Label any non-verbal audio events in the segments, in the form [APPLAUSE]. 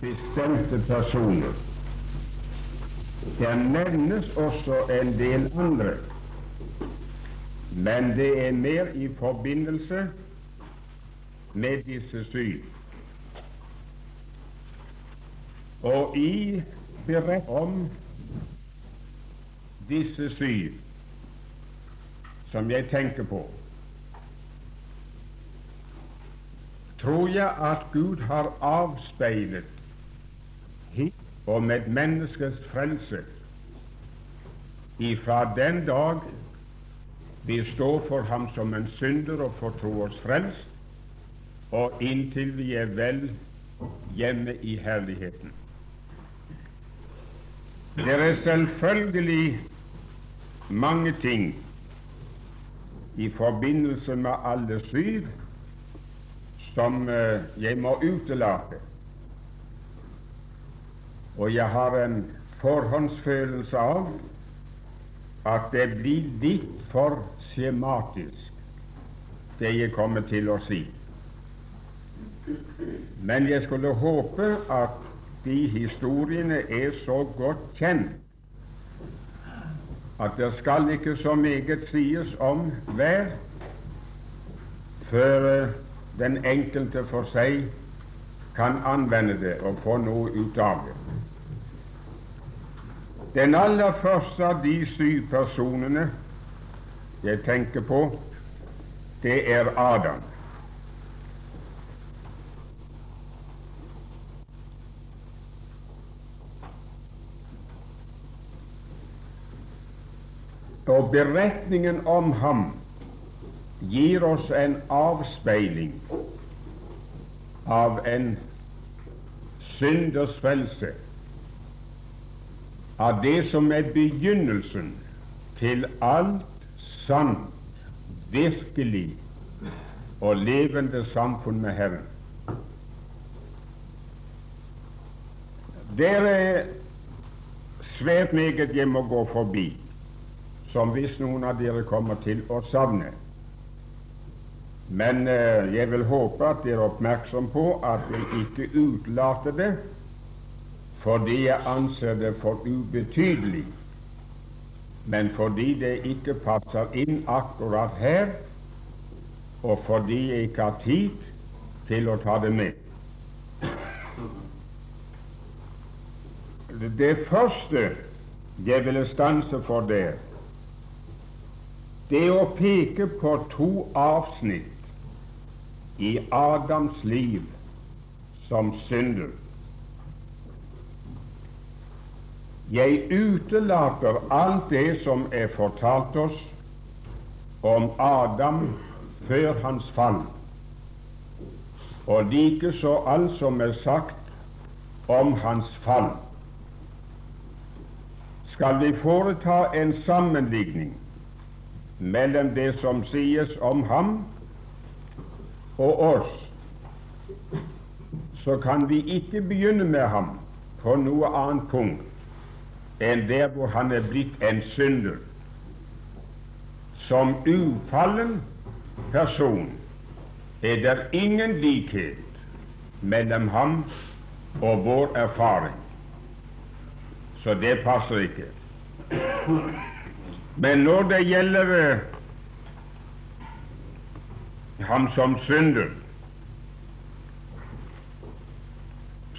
bestemte personer. Det nevnes også en del andre, men det er mer i forbindelse med disse syv. Og i berett om disse syv som jeg tenker på, tror jeg at Gud har avspeilet hit om et menneskes frelse ifra den dag vi står for ham som en synder og får tro oss frelst, og inntil vi er vel hjemme i herligheten. Det er selvfølgelig mange ting i forbindelse med alle syv som eh, jeg må utelate. Og jeg har en forhåndsfølelse av at det blir litt for skjematisk, det jeg kommer til å si. Men jeg skulle håpe at de historiene er så godt kjent at det skal ikke så meget sies om hver før den enkelte for seg kan anvende det og få noe ut av det. Den aller første av de syv personene jeg tenker på, det er Adam. Og beretningen om ham gir oss en avspeiling av en synders frelse, av det som er begynnelsen til alt sant, virkelig og levende samfunn med Herren. Det er svært meget jeg må gå forbi som hvis noen av dere kommer til å savne. Men eh, jeg vil håpe at dere er oppmerksom på at jeg ikke utelater det fordi jeg anser det for ubetydelig, men fordi det ikke passer inn akkurat her, og fordi jeg ikke har tid til å ta det med. Det første jeg ville stanse for der, det å peke på to avsnitt i Adams liv som synder. Jeg utelater alt det som er fortalt oss om Adam før hans fall, og likeså alt som er sagt om hans fall. Skal vi foreta en sammenligning mellom det som sies om ham og oss, så kan vi ikke begynne med ham på noe annet punkt enn der hvor han er blitt en synder. Som ufallen person er det ingen likhet mellom ham og vår erfaring. Så det passer ikke. Men når det gjelder uh, ham som synder,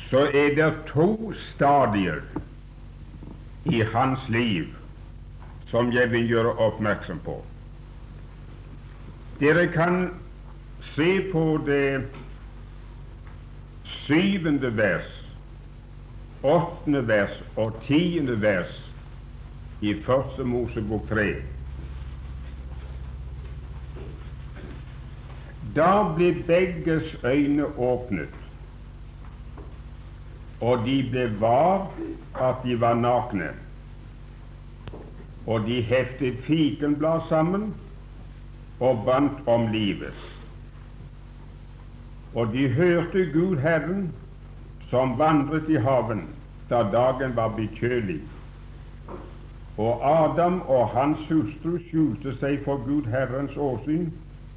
så er det to stadier i hans liv som jeg vil gjøre oppmerksom på. Dere kan se på det syvende vers, åttende vers og tiende vers i Første Mosebok 3. Da ble begges øyne åpnet, og de ble var at de var nakne. Og de heftet fikenblad sammen og bandt om livet. Og de hørte Gud Herren som vandret i haven da dagen var blitt kjølig. Og Adam og hans hustru skjulte seg for Gud Herrens åsyn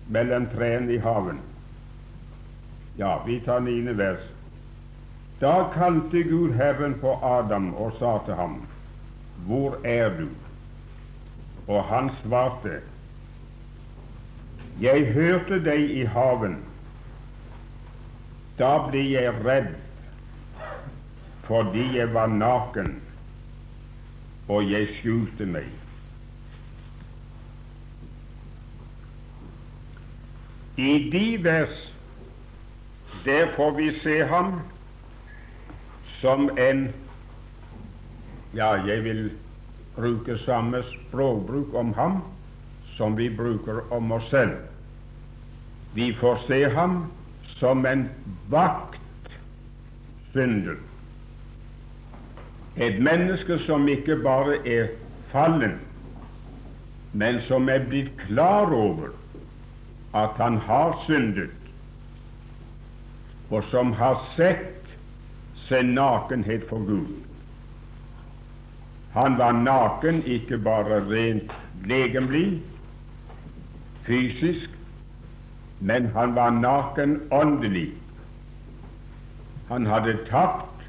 mellom trærne i haven. Ja, vi tar niende vers. Da kalte Gud Herren på Adam og sa til ham, Hvor er du? Og han svarte, Jeg hørte deg i haven. Da ble jeg redd fordi jeg var naken, og jeg skjulte meg. I de vers der får vi se ham som en Ja, jeg vil bruke samme språkbruk om ham som vi bruker om oss selv. Vi får se ham som en vaktsynder. Et menneske som ikke bare er fallen, men som er blitt klar over at han har syndet, og som har sett sin nakenhet for Gud. Han var naken ikke bare rent legemlig, fysisk, men han var naken åndelig. Han hadde tapt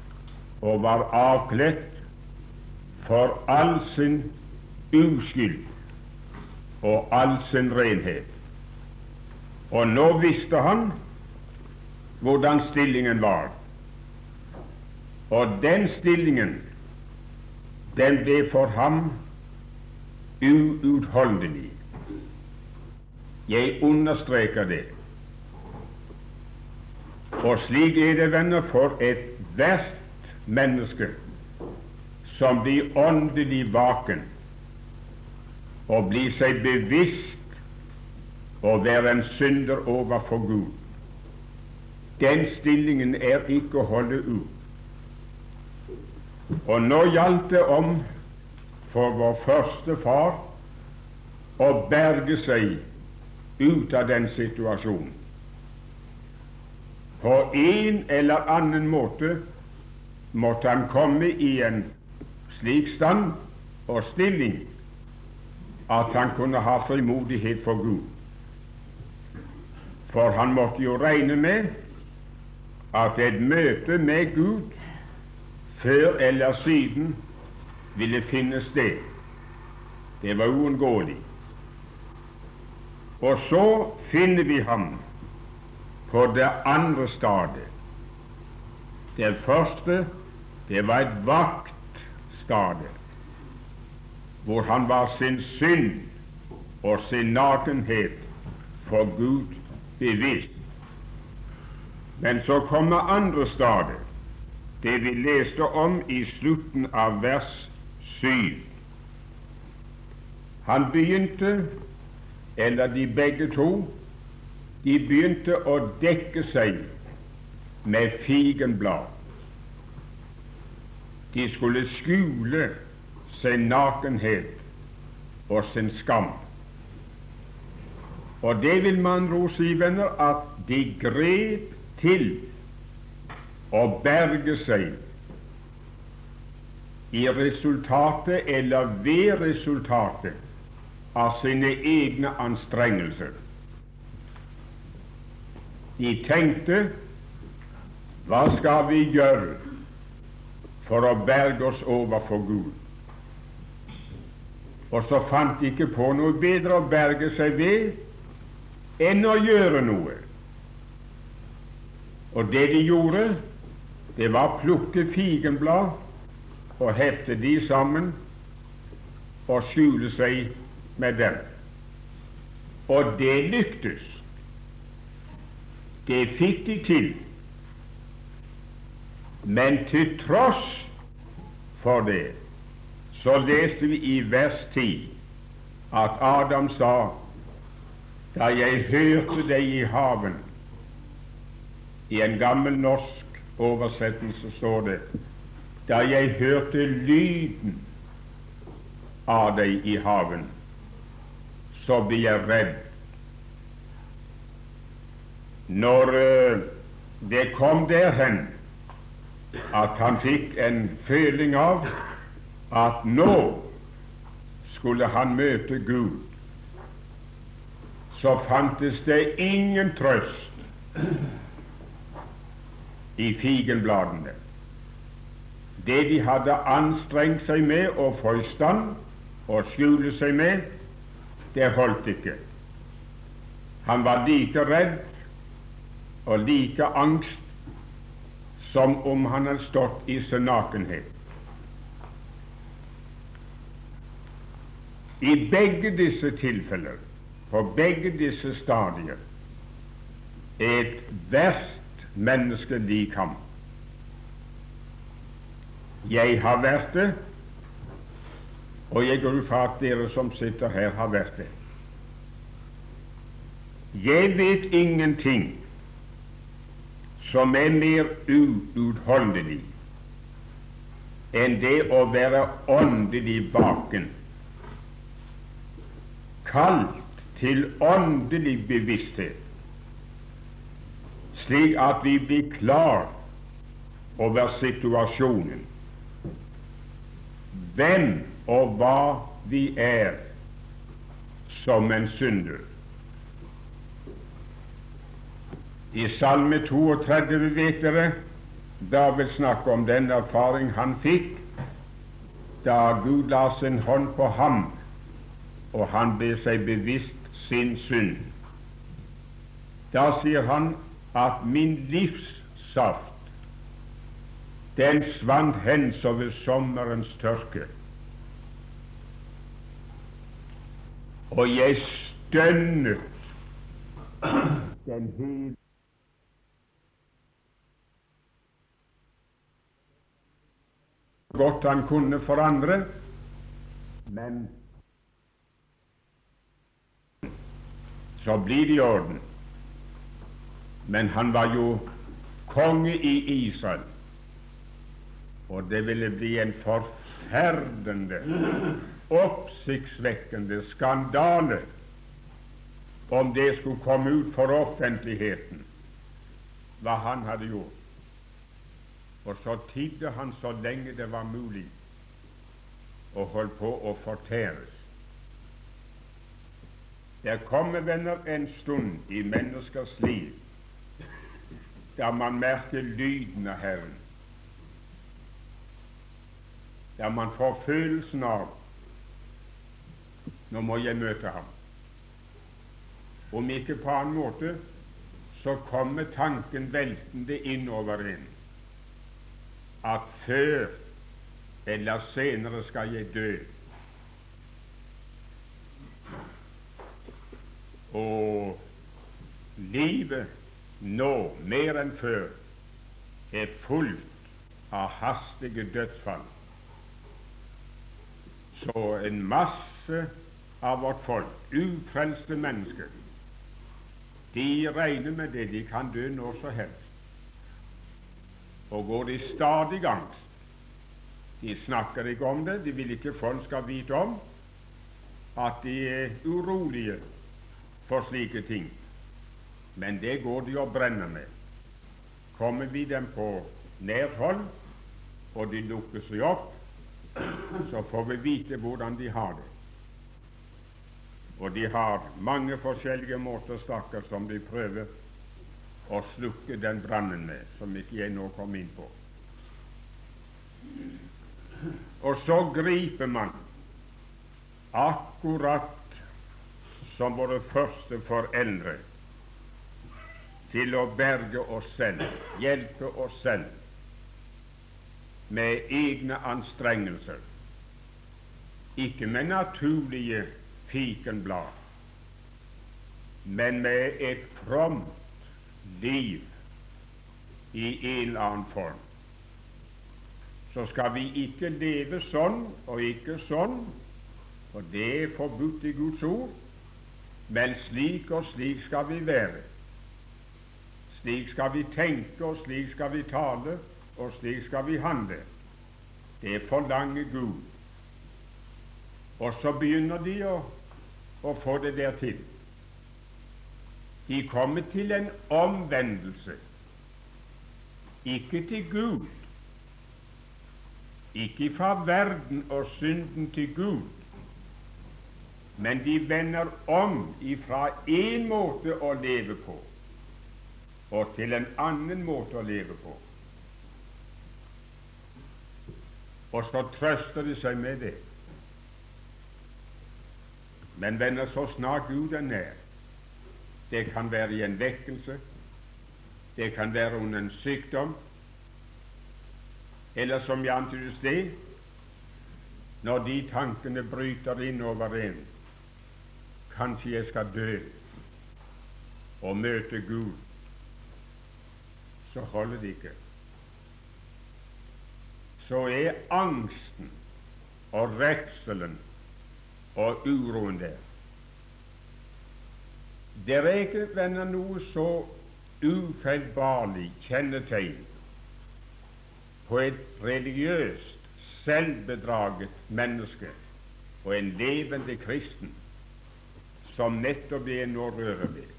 og var avkledd for all sin uskyld og all sin renhet. Og nå visste han hvordan stillingen var. Og den stillingen, den ble for ham uutholdelig. Jeg understreker det. Og slik er det, venner, for et hvert menneske som blir åndelig vaken og blir seg bevisst å være en synder overfor Gud. Den stillingen er ikke å holde ut. Og nå gjaldt det om for vår første far å berge seg ut av den situasjonen. På en eller annen måte måtte han komme i en slik stand og stilling at han kunne ha frimodighet for Gud. For han måtte jo regne med at et møte med Gud før eller siden ville finne sted. Det var uunngåelig. Og så finner vi ham på det andre stedet. Det første det var et vaktstade, hvor han var sin synd og sin nakenhet for Gud bevisst. Men så kommer andre stadiet, det vi leste om i slutten av vers 7. Han begynte, eller de begge to, de begynte å dekke seg med figenblad. De skulle skjule sin nakenhet og sin skam. Og det vil man ord si, venner, at de grep til å berge seg i resultatet eller ved resultatet av sine egne anstrengelser. De tenkte hva skal vi gjøre for å berge oss overfor Gud? Og så fant de ikke på noe bedre å berge seg ved enn å gjøre noe. Og det de gjorde, det var å plukke figenblad og hefte de sammen og skjule seg med dem. Og det lyktes. Det fikk de til. Men til tross for det så leste vi i vers 10 at Adam sa da jeg hørte deg i haven I en gammel norsk oversettelse står det da jeg hørte lyden av deg i haven, så ble jeg redd. Når uh, det kom derhen at han fikk en føling av at nå skulle han møte Gud, så fantes det ingen trøst i figenbladene. Det de hadde anstrengt seg med å få i stand og skjule seg med, det holdt ikke. Han var like redd og like angst som om han hadde stått i sin nakenhet. I begge disse tilfeller, på begge disse stadier, et verst menneskelig kamp. Jeg har vært det, og jeg går ut fra at dere som sitter her, har vært det. Jeg vet ingenting som er mer uutholdelig enn det å være åndelig vaken, kalt til åndelig bevissthet, slik at vi blir klar over situasjonen, hvem og hva vi er som en synder. I Salme 32 vet dere David snakker om den erfaring han fikk da Gud la sin hånd på ham, og han ble seg bevisst sin synd. Da sier han at min livssaft, den svant hen som ved sommerens tørke. Og jeg stønnet den hele godt han kunne forandre, men så blir det i orden. Men han var jo konge i Israel, og det ville bli en forferdende, oppsiktsvekkende skandale om det skulle komme ut for offentligheten hva han hadde gjort. Og så tidde han så lenge det var mulig, og holdt på å fortæres. Der kommer, venner, en stund i menneskers liv der man merker lyden av Herren, der man får følelsen av nå må jeg møte ham. Om ikke på annen måte, så kommer tanken veltende innover en at før eller senere skal jeg dø. Og livet nå, mer enn før, er fullt av hastige dødsfall. Så en masse av vårt folk, ufrelste mennesker, de regner med det de kan dø når som helst og går de stadig angst. De snakker ikke om det, de vil ikke folk skal vite om at de er urolige for slike ting. Men det går de og brenner med. Kommer vi dem på nært hold, og de lukker seg opp, så får vi vite hvordan de har det. Og de har mange forskjellige måter, stakkar, som de prøver å slukke den brannen med, som ikke jeg nå kom inn på. Og så griper man, akkurat som våre første foreldre, til å berge oss selv, hjelpe oss selv med egne anstrengelser, ikke med naturlige fikenblad, men med et fromt liv i en eller annen form, så skal vi ikke leve sånn og ikke sånn, for det er forbudt i Guds ord, men slik og slik skal vi være. Slik skal vi tenke, og slik skal vi tale, og slik skal vi handle. Det forlanger Gud. Og så begynner de å, å få det der til. De kommer til en omvendelse, ikke til Gud, ikke fra verden og synden til Gud, men de vender om ifra én måte å leve på og til en annen måte å leve på. og så trøster de seg med det. Men venner, så snart Gud er nær Det kan være i en vekkelse, det kan være under en sykdom, eller som jeg antydet i sted, når de tankene bryter inn over en Kanskje jeg skal dø og møte Gud. Så holder det ikke. Så er angsten og redselen og uroen der. Det er ikke venner, noe så ufeilbarlig kjennetegn på et religiøst, selvbedraget menneske og en levende kristen som nettopp det nå rører ved.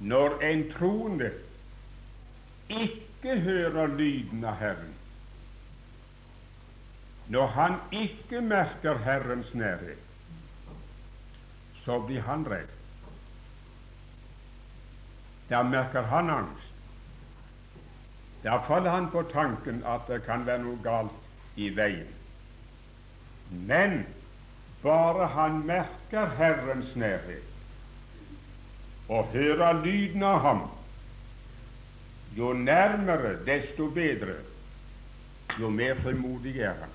Når en troende ikke hører lyden av Herren, når han ikke merker Herrens nærhet, så blir han redd. Da merker han angst. Da faller han på tanken at det kan være noe galt i veien. Men bare han merker Herrens nærhet og hører lyden av ham, jo nærmere, desto bedre, jo mer frimodig er han.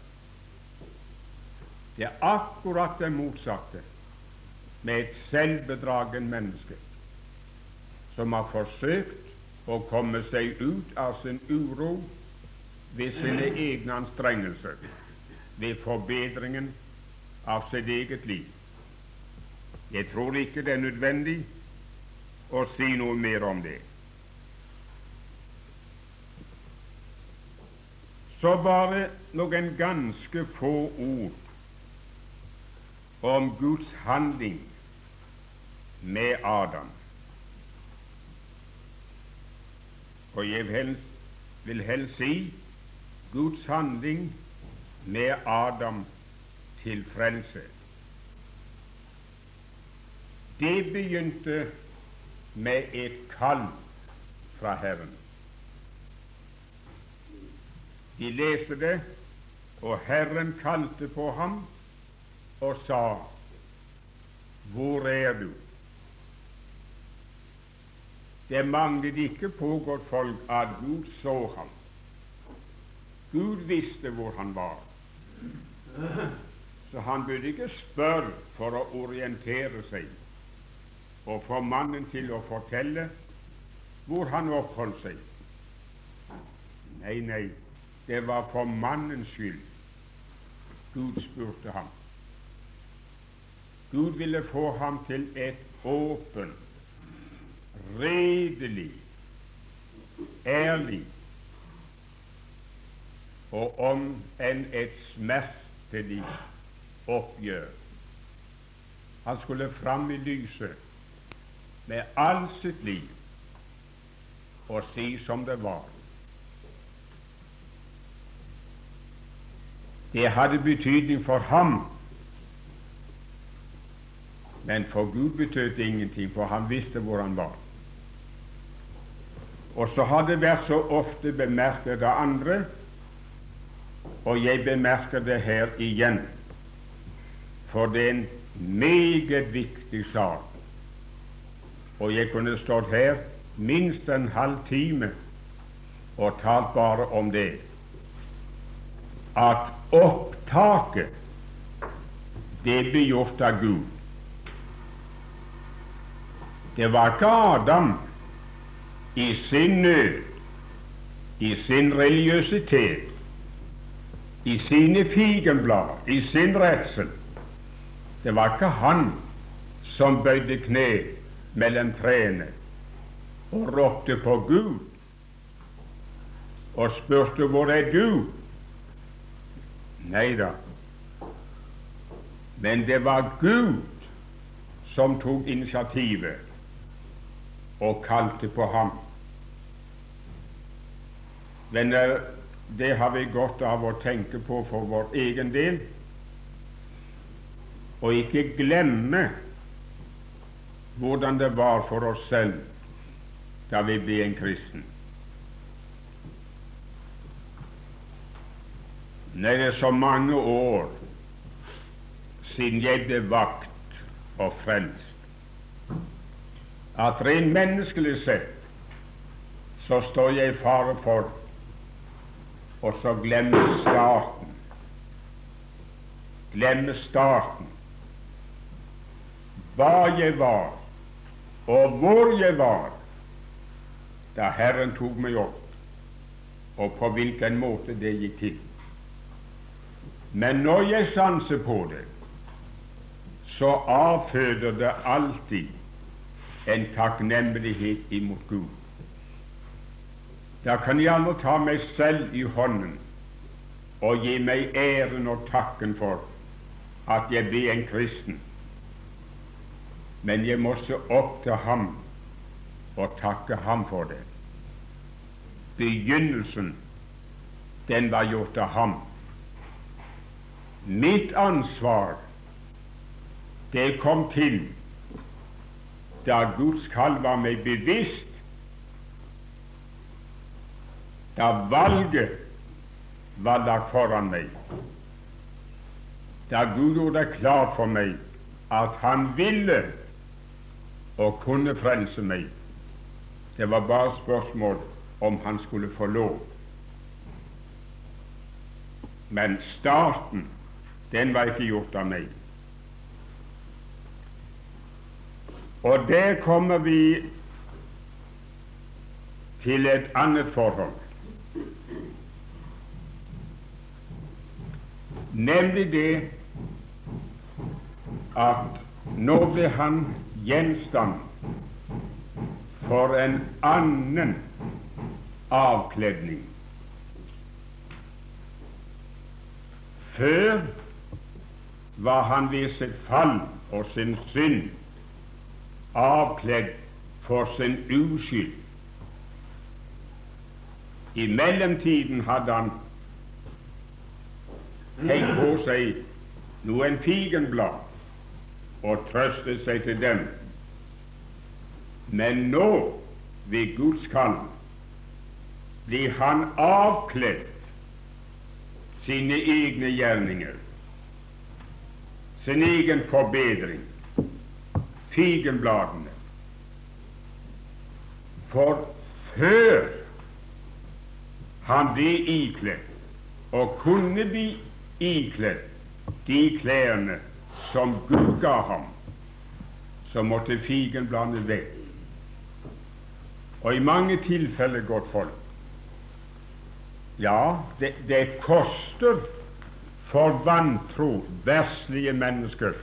Det er akkurat det motsatte med et selvbedragen menneske som har forsøkt å komme seg ut av sin uro ved sine egne anstrengelser, ved forbedringen av sitt eget liv. Jeg tror ikke det er nødvendig å si noe mer om det. Så bare noen ganske få ord om Guds handling med Adam. Og jeg vil, vil helst si Guds handling med Adam til frelse. Det begynte med et kall fra Herren. De leste det, og Herren kalte på ham og sa, Hvor er du? Det manglet ikke pågått folk at Gud så ham. Gud visste hvor han var. Så han burde ikke spørre for å orientere seg og få mannen til å fortelle hvor han oppholdt seg. Nei, nei, det var for mannens skyld Gud spurte ham. Gud ville få ham til et åpent redelig, ærlig og om enn et smertelig oppgjør. Han skulle fram i lyset med alt sitt liv og si som det var. Det hadde betydning for ham, men for Gud betød det ingenting, for han visste hvor han var. Og så har det vært så ofte bemerket av andre, og jeg bemerker det her igjen, for det er en meget viktig sak. Og jeg kunne stått her minst en halv time og talt bare om det at opptaket, det ble gjort av Gud. Det var ikke Adam i sin nød, i sin religiøsitet, i sine figenblad, i sin redsel. Det var ikke han som bøyde kne mellom trærne og ropte på Gud og spurte 'Hvor er du?' Nei da. Men det var Gud som tok initiativet og kalte på ham. Men det har vi godt av å tenke på for vår egen del, og ikke glemme hvordan det var for oss selv da vi ble en kristen. Nei, det er så mange år siden jeg ble vakt og frelst, at rent menneskelig sett så står jeg i fare for å så glemme starten. Glemme starten. Hva jeg var, og hvor jeg var da Herren tok meg opp, og på hvilken måte det gikk til. Men når jeg sanser på det, så avføder det alltid en takknemlighet imot Gud. Da kan jeg gjerne ta meg selv i hånden og gi meg æren og takken for at jeg blir en kristen, men jeg må se opp til ham og takke ham for det. Begynnelsen, den var gjort av ham. Mitt ansvar, det kom til da Guds kall var meg bevisst, da valget var lagt foran meg, da Gud gjorde det klart for meg at Han ville og kunne frelse meg. Det var bare spørsmål om han skulle få lov. Men starten, den var ikke gjort av meg. Og der kommer vi til et annet forhold, nemlig det at nå ble han gjenstand for en annen avkledning. Før var han ved sitt fall og sin synd avkledd for sin uskyld. I mellomtiden hadde han hengt på seg noen figenblad og trøstet seg til dem. Men nå, ved Guds kall, blir han avkledd sine egne gjerninger, sin egen forbedring, figenbladene. For før han ble ikledd, og kunne bli ikledd de klærne som Gud ga ham, så måtte figen blande vekk. Og i mange tilfeller, godt folk, ja, det, det koster for vantro, verslige mennesker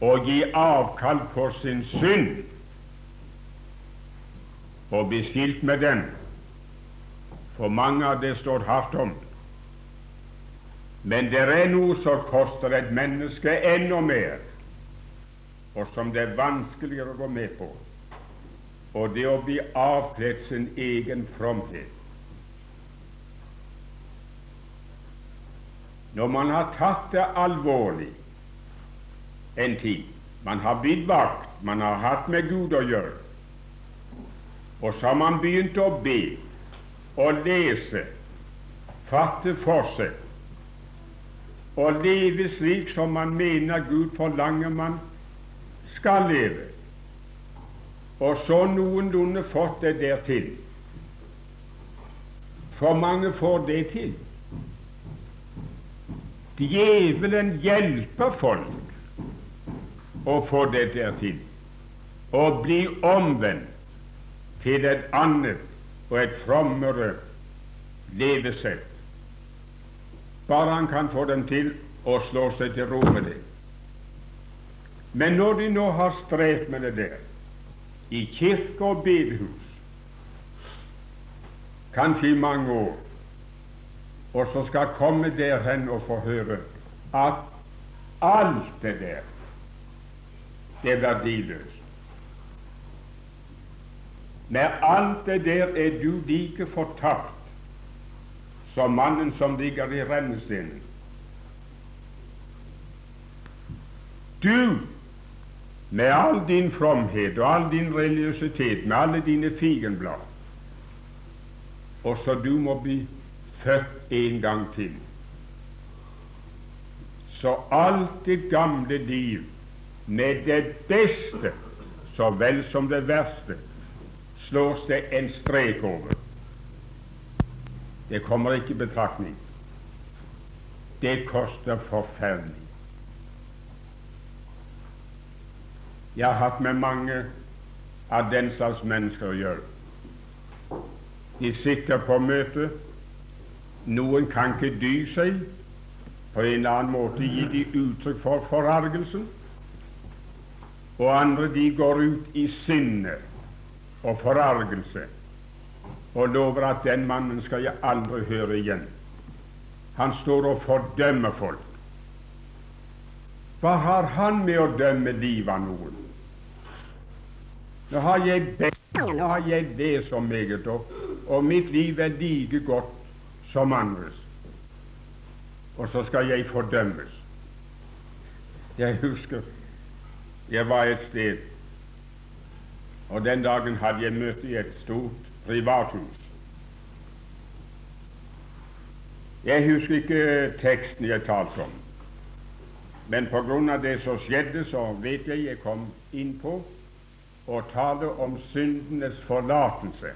å gi avkall på sin synd og bli skilt med den. For mange av det står hardt om. Men det er noe som koster et menneske enda mer, og som det er vanskeligere å gå med på, og det å bli avkledd sin egen fromhet. Når man har tatt det alvorlig en tid, man har blitt vakt, man har hatt med Gud å gjøre, og så har man begynt å be og lese, fatte for seg og leve slik som man mener Gud forlanger man skal leve, og så noenlunde fått det dertil. For mange får det til. Djevelen hjelper folk å få det dertil, å bli omvendt til et annet og et frommere levesett. Bare han kan få dem til å slå seg til ro med det. Men når de nå har strevd med det der, i kirke og bedehus, kanskje i mange år, og så skal komme der hen og få høre at alt det der, det er verdiløst. Med alt det der er du like fortapt som mannen som ligger i rennestenen. Du, med all din fromhet og all din religiøsitet, med alle dine figenblad, og så du må bli født en gang til. Så alt det gamle liv, med det beste så vel som det verste, slås det en strek over. Det kommer ikke i betraktning. Det koster forferdelig. Jeg har hatt med mange av den slags mennesker å gjøre. De sitter på møte. Noen kan ikke dy seg. På en eller annen måte gir de uttrykk for forargelsen. Og andre de går ut i sinne og forargelse og lover at den mannen skal jeg aldri høre igjen. Han står og fordømmer folk. Hva har han med å dømme livet av noen? Nå har jeg bedt, nå har jeg det så meget, og, og mitt liv er like godt som andres. Og så skal jeg fordømmes. Jeg husker jeg var et sted, og den dagen hadde jeg møte i et stort privathus. Jeg husker ikke teksten jeg talte om, men av det som skjedde, så vet jeg jeg kom inn på å tale om syndenes forlatelse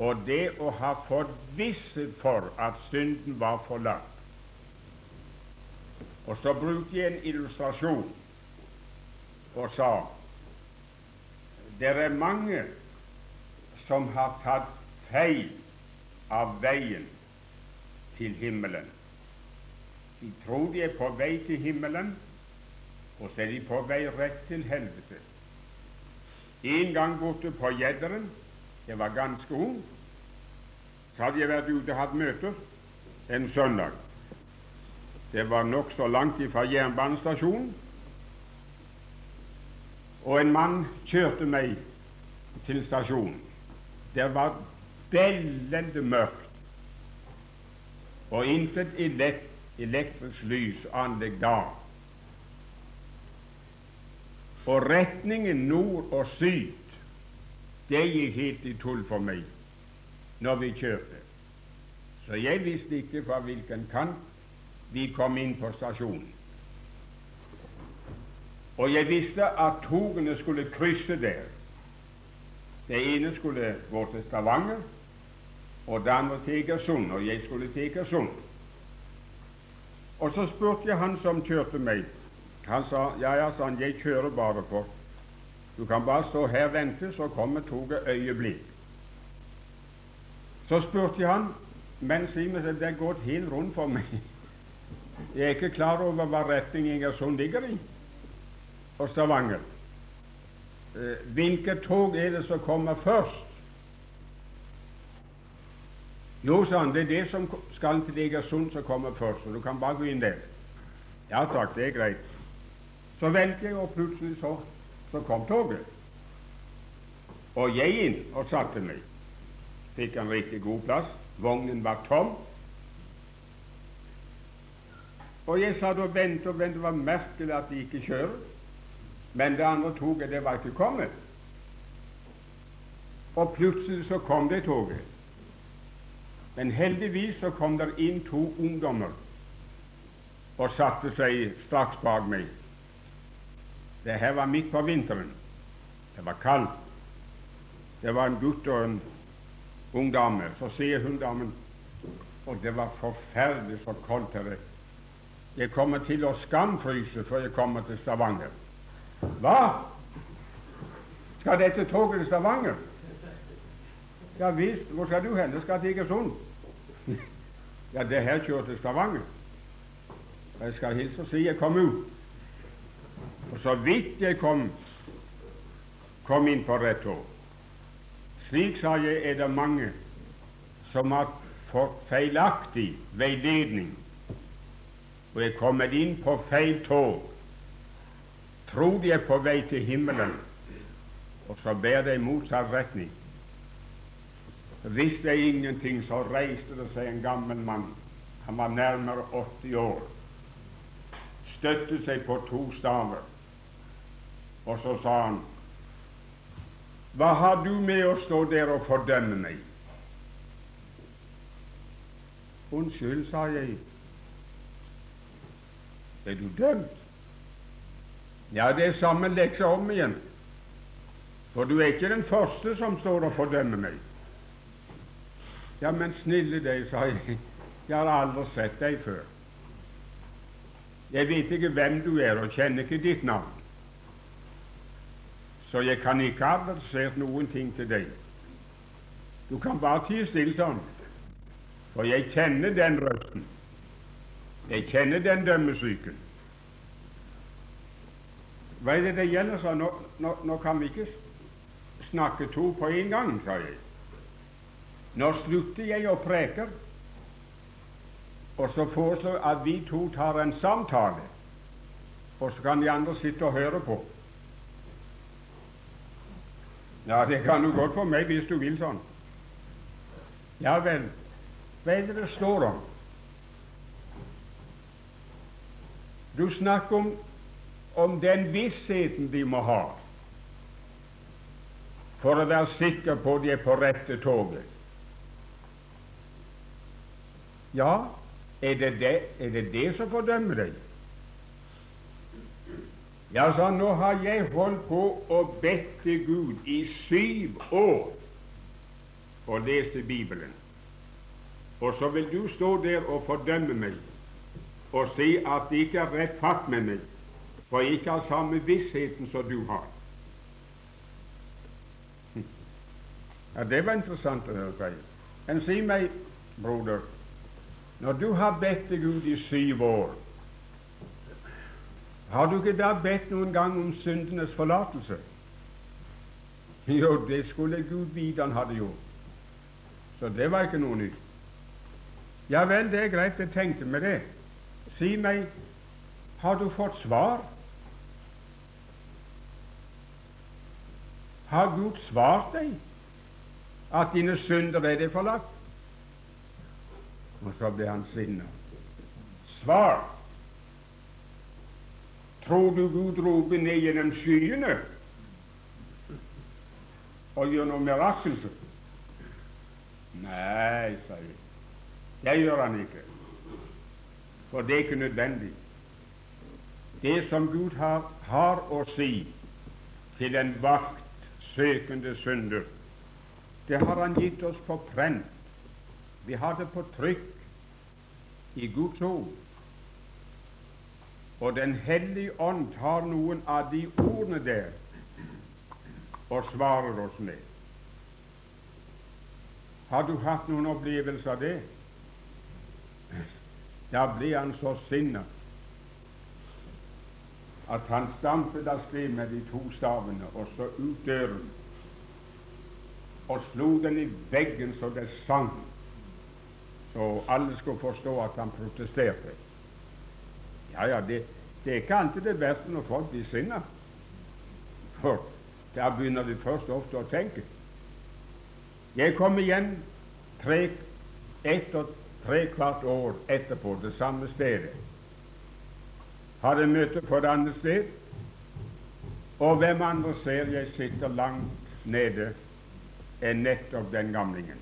og det å ha forvisset for at synden var forlatt. Og så brukte jeg en illustrasjon og sa det er mange som har tatt feil av veien til himmelen. De tror de er på vei til himmelen, og så er de på vei rett til helvete. En gang borte på Gjedderen, jeg var ganske ung, så hadde jeg vært ute og hatt møter en søndag. Det var nokså langt fra jernbanestasjonen, og en mann kjørte meg til stasjonen. Det var bellende mørkt, og intet elektrisk lysanlegg da. Og retningen nord og syd, det gikk helt i tull for meg når vi kjørte. Så jeg visste ikke fra hvilken kant vi kom inn på stasjonen. Og jeg visste at togene skulle krysse der. Det ene skulle gå til Stavanger, og det andre til Egersund, og jeg skulle til Egersund. Og så spurte jeg han som kjørte meg. Han sa ja, ja, han, jeg kjører bare på. Du kan bare stå her og vente, så kommer toget øyeblikk. Så spurte jeg han, men Simen, det er gått helt rundt for meg. Jeg er ikke klar over hva retning Egersund ligger i og Stavanger. Eh, hvilket tog er det som kommer først? Jo, sa han, det er det som skal til Egersund som kommer først, og du kan bare gå inn der. Ja takk, det er greit. Så ventet jeg, og plutselig så, så kom toget. Og jeg inn og satte meg. Fikk en riktig god plass. Vognen var tom. Og jeg satt og ventet og ventet. Det var merkelig at de ikke kjører. Men det andre toget, det var ikke kommet. Og plutselig så kom det toget. Men heldigvis så kom det inn to ungdommer og satte seg straks bak meg. Det her var midt på vinteren. Det var kaldt. Det var en gutt og en ung dame. Så sier hun damen Og det var forferdelig så kaldt her. Jeg kommer til å skamfryse før jeg kommer til Stavanger. Hva? Skal dette toget til Stavanger? Ja visst. Hvor skal du hen? Det skal til Egersund. [LAUGHS] ja, det her kjører til Stavanger. Jeg skal hilse og si jeg kom ut. Og så vidt jeg kom, kom inn på rett tog. Slik, sa jeg, er det mange som har fått feilaktig veiledning og er kommet inn på feil tog Tro de er på vei til himmelen, og så bærer de i motsatt retning. Visste jeg ingenting, så reiste det seg en gammel mann. Han var nærmere 80 år. Støtte seg på to staver, og så sa han Hva har du med å stå der og fordømme meg? Unnskyld, sa jeg. Er du dømt? Ja, det er samme leksa om igjen. For du er ikke den første som står og fordømmer meg. Ja, men snille deg, sa jeg, jeg har aldri sett deg før. Jeg vet ikke hvem du er, og kjenner ikke ditt navn. Så jeg kan ikke ha adressert noen ting til deg. Du kan bare tie stille sånn, for jeg kjenner den røsten. Jeg kjenner den dømmesyken. Hva er det det gjelder, sa nå, nå, nå kan vi ikke snakke to på en gang, sa jeg. Nå slutter jeg å preke, og så foreslår jeg at vi to tar en samtale, og så kan de andre sitte og høre på. Ja, det kan du godt for meg hvis du vil sånn. Ja vel, hva er det det står om? Du snakker om, om den vissheten de må ha for å være sikker på de er på rette toget. Ja, er det det, er det, det som fordømmer deg? Ja, sa nå har jeg holdt på å bedt til Gud i syv år og lese Bibelen. Og så vil du stå der og fordømme meg og si at det ikke er rett fatt med meg, for jeg ikke har samme vissheten som du har. [LAUGHS] Ja, Det var interessant å høre. seg. Men si meg, broder, når du har bedt til Gud i syv år, har du ikke da bedt noen gang om syndenes forlatelse? [LAUGHS] Jo, det skulle Gud vite han hadde gjort. Så det var ikke noe nytt. Ja vel, det er greit, jeg tenkte med det. Si meg, har du fått svar? Har Gud svart deg? at dine synder er det forlatt. Og så ble han sinna. Svar! Tror du Gud roper ned gjennom skyene og gjør noe mirakel? Nei, sa jeg. Det gjør han ikke. For det er ikke nødvendig. Det som Gud har, har å si til en vakt søkende synder, det har Han gitt oss på prent. Vi har det på trykk i Guds ord. Og Den hellige ånd tar noen av de ordene der og svarer oss med. Har du hatt noen opplevelse av det? Da blir han så sinna at han stampet av sted med de to stavene, og så ut døren og slo den i veggen så det sang, så alle skulle forstå at han protesterte. Ja, ja, det, det er ikke alltid det verste når folk blir sinna, for da begynner de først ofte å tenke. Jeg kom igjen tre, ett og tre kvart år etterpå det samme stedet. Hadde møte på et annet sted, og hvem andre ser jeg sitter langt nede enn nettopp den gamlingen.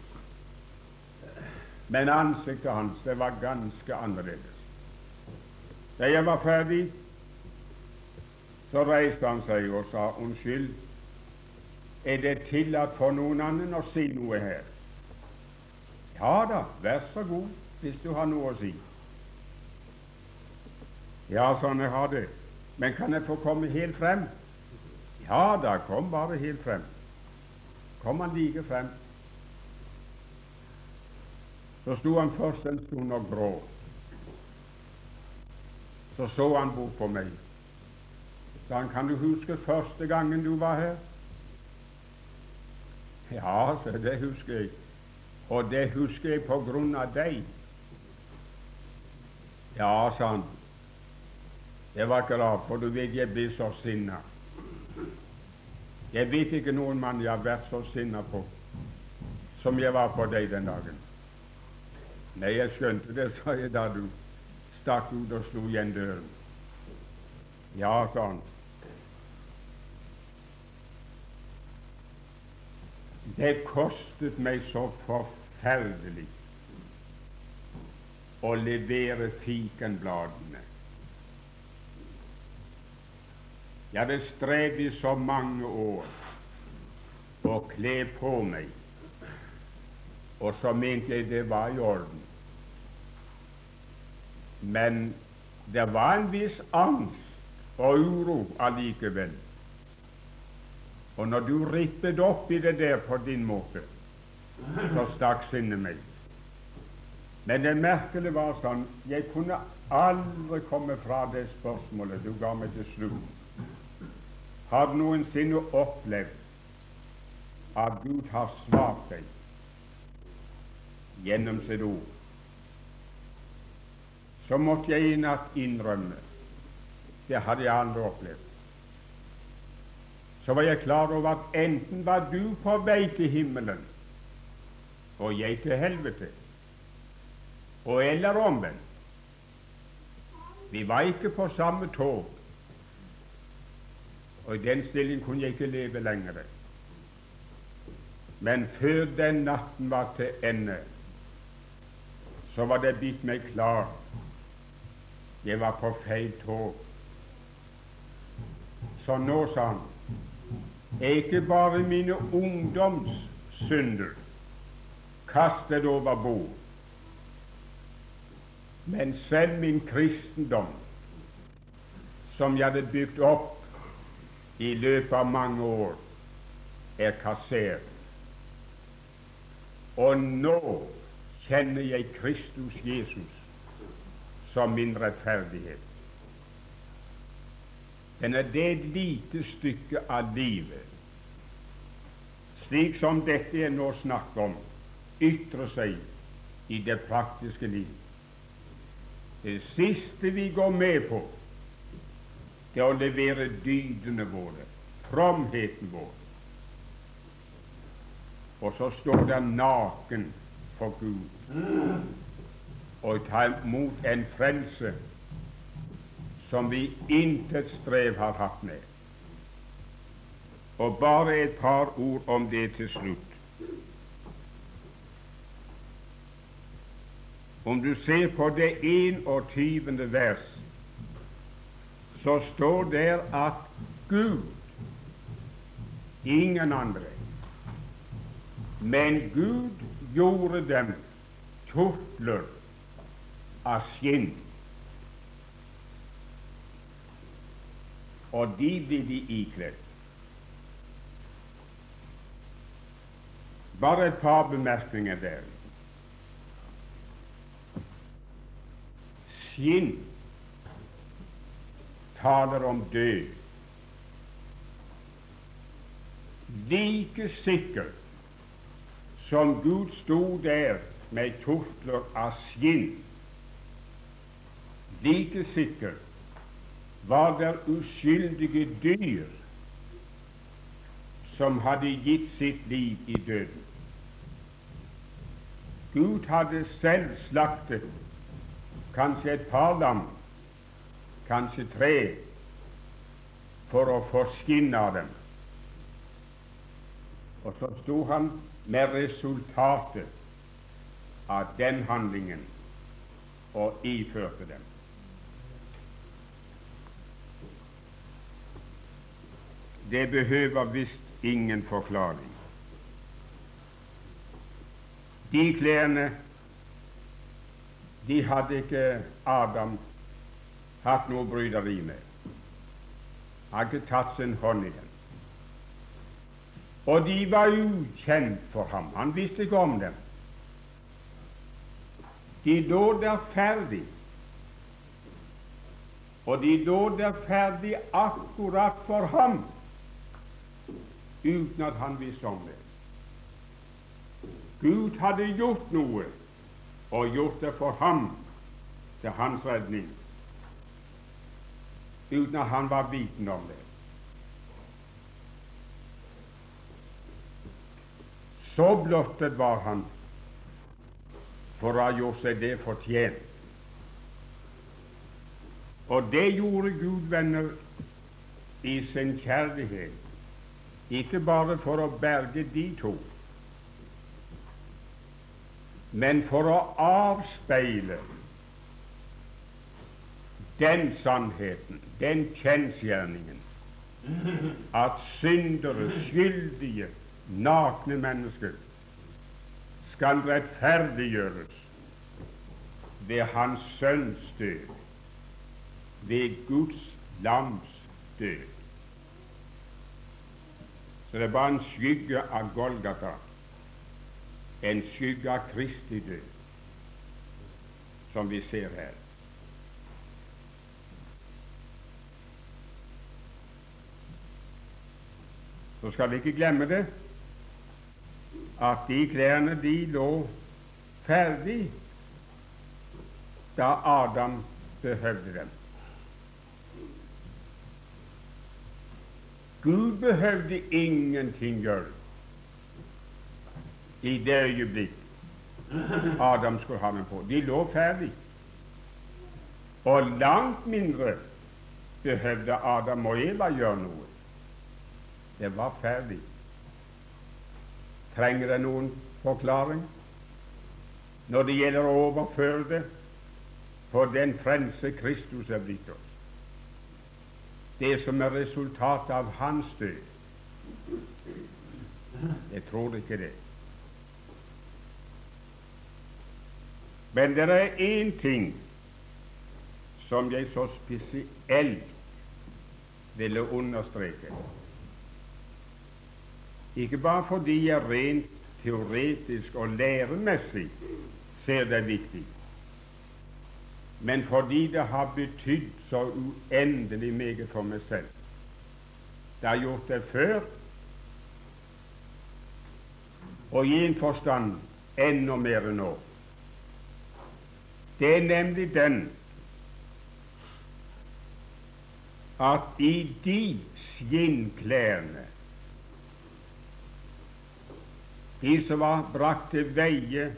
Men ansiktet hans det var ganske annerledes. Da jeg var ferdig, så reiste han seg og sa unnskyld, er det tillatt for noen annen å si noe her? Ja da, vær så god hvis du har noe å si. Ja, sånn jeg har det. Men kan jeg få komme helt frem? Ja da, kom bare helt frem kom han like frem. Så sto han først en stund og grå. Så så han bort på meg. Så han, kan du huske første gangen du var her? Ja, så det husker jeg. Og det husker jeg på grunn av deg. Ja, sa han. Det var ikke for du vet jeg blir så sinna. Jeg vet ikke noen mann jeg har vært så sinna på som jeg var på deg den dagen. Nei, jeg skjønte det, sa jeg da du stakk ut og slo igjen døren. Ja, sa han. Det kostet meg så forferdelig å levere fikenbladene. Jeg hadde strevd i så mange år å kle på meg, og så mente jeg det var i orden. Men det var en viss angst og uro allikevel. Og når du rippet opp i det der på din måte, så stakk sinnet meg. Men det merkelige var sånn jeg kunne aldri komme fra det spørsmålet du ga meg til slutt. Har du noensinne opplevd at Gud har svart deg gjennom sitt ord? Så måtte jeg i natt innrømme det hadde jeg aldri opplevd. Så var jeg klar over at enten var du på vei til himmelen, og jeg til helvete, og eller omvendt. Vi var ikke på samme tog, og i den stilling kunne jeg ikke leve lenger. Men før den natten var til ende, så var det blitt meg klart jeg var på feil tog. Så nå, sa han, er ikke bare mine ungdomssynder kastet over bord, men selv min kristendom, som jeg hadde bygd opp i løpet av mange år, er kassert. Og nå kjenner jeg Kristus Jesus som min rettferdighet. Den er det lite stykke av livet, slik som dette jeg nå snakker om, ytrer seg i det praktiske liv. Det siste vi går med på, er å levere dydene våre, fromheten vår. Og så står det naken for Gud og ta imot en frelse som vi intet strev har hatt med. Og bare et par ord om det til slutt. Om du ser på det 21. vers, så står der at Gud, ingen andre, men Gud gjorde dem kjortler av skinn, og de ble de ikledd. Bare et par bemerkninger der. skinn taler om død. Like sikkert som Gud sto der med tortler av skinn, like sikkert var det uskyldige dyr som hadde gitt sitt liv i døden. Gud hadde selv slaktet kanskje et par lam, kanskje tre, for å få skinn av dem. Og så sto han med resultatet av den handlingen og iførte dem. Det behøver visst ingen forklaring. De klærne de hadde ikke Adam hatt noe bryderi med. Hadde ikke tatt sin hånd i den. Og de var ukjent for ham. Han visste ikke om dem. De lå der ferdig. Og de lå der ferdig akkurat for ham, uten at han visste om det. Gud hadde gjort noe og gjort det for ham til hans redning, uten at han var viten om det. Så blottet var han for å ha gjort seg det fortjent. Og det gjorde Gud, venner, i sin kjærlighet, ikke bare for å berge de to, men for å avspeile den sannheten, den kjensgjerningen, at syndere, skyldige, nakne mennesker skal rettferdiggjøres ved Hans Sønns død, ved Guds lams død. Så det er bare en skygge av Golgata, en skygge av Kristi død, som vi ser her. Så skal vi ikke glemme det at de klærne de lå ferdig da Adam behøvde dem. Gud behøvde ingenting gjøre i det øyeblikk Adam skulle ha dem på. De lå ferdig. Og langt mindre behøvde Adam og Eva gjøre noe. Det var ferdig. Trenger det noen forklaring når det gjelder å overføre det for den frelse Kristus er blitt oss? Det som er resultatet av hans død. Jeg tror ikke det. Men det er én ting som jeg så spesielt ville understreke. Ikke bare fordi jeg rent teoretisk og læremessig ser det viktig, men fordi det har betydd så uendelig meget for meg selv. Det har gjort det før, og i en forstand enda mer nå. Det er nemlig den at i de skinnklærne de som var brakt til veie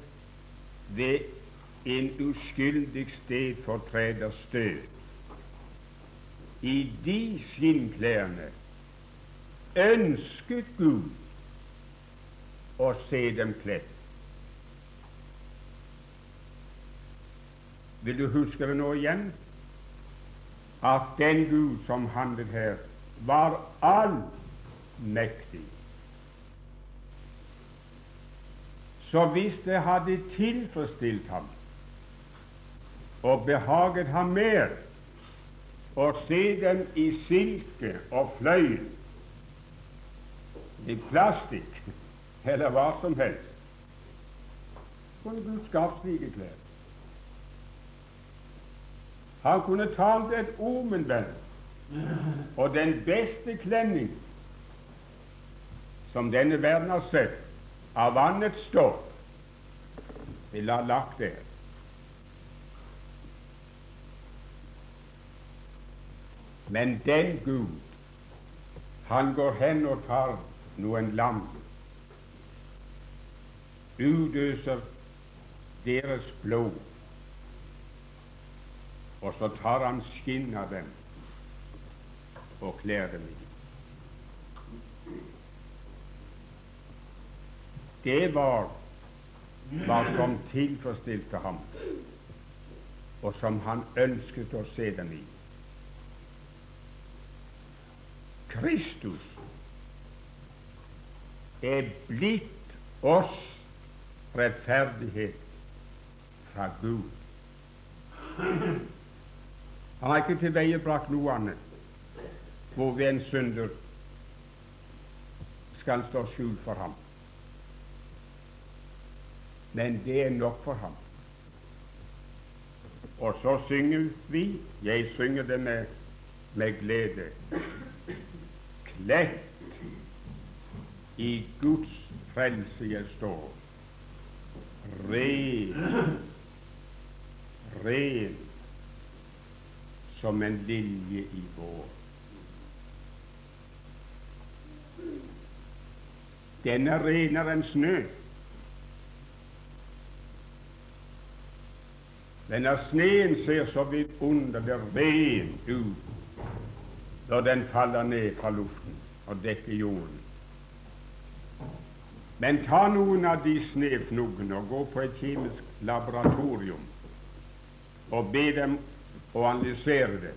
ved en uskyldig stedfortreders død. I de skinnklærne ønsket Gud å se dem kledd. Vil du huske det nå igjen? At den Gud som handlet her, var allmektig. Så hvis det hadde tilfredsstilt ham og behaget ham mer å se dem i silke og fløyel, i plastikk eller hva som helst, kunne Gud skapt slike klær. Han kunne talt et ord, min og den beste klenning som denne verden har sett, av annet stoff, ville ha lagt der. Men den Gud, han går hen og tar noen lam, utøser deres blod og så tar han skinn av dem og kler dem i. Det var hva som tilfredsstilte ham, og som han ønsket å se dem i. Kristus er blitt oss rettferdighet fra Gud. Han har ikke tilveiebrakt noe annet hvorved en synder skal stå skjult for ham. Men det er nok for ham. Og så synger vi, jeg synger det med, med glede, kledd i Guds frelse jeg står, ren, ren som en lilje i vår. Den er renere enn snø. Denne sneen ser så vidunderlig ren ut når den faller ned fra luften og dekker jorden. Men ta noen av de snefnuggene og gå på et kjemisk laboratorium og be dem å analysere det,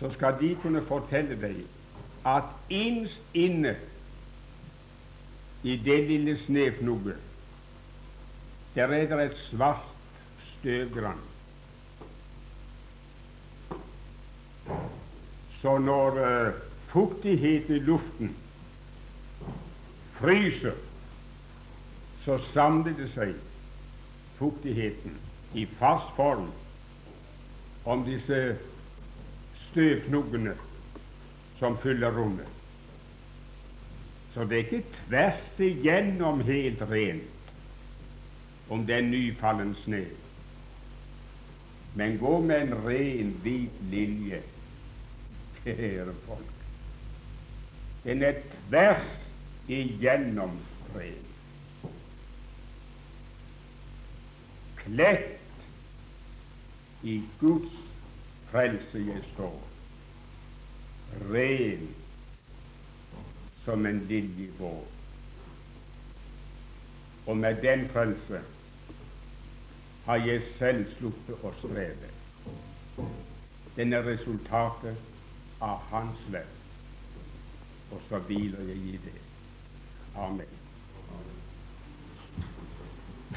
så skal de kunne fortelle deg at innst inne i det lille snefnugget der er det et svart støvgrann. Så når uh, fuktigheten i luften fryser, så samler det seg fuktigheten i fast form om disse støvknuggene som fyller rommet. Så det er ikke tvers igjennom helt rent om er nyfallen snø, men gå med en ren, hvit lilje, kjære folk. Den er tvers igjennom ren. Klett i Guds frelse jeg står, ren som en liljevåg. Og med den frelse har jeg selv sluppet å streve. Den er resultatet av Hans verk, og så hviler jeg i det. Amen.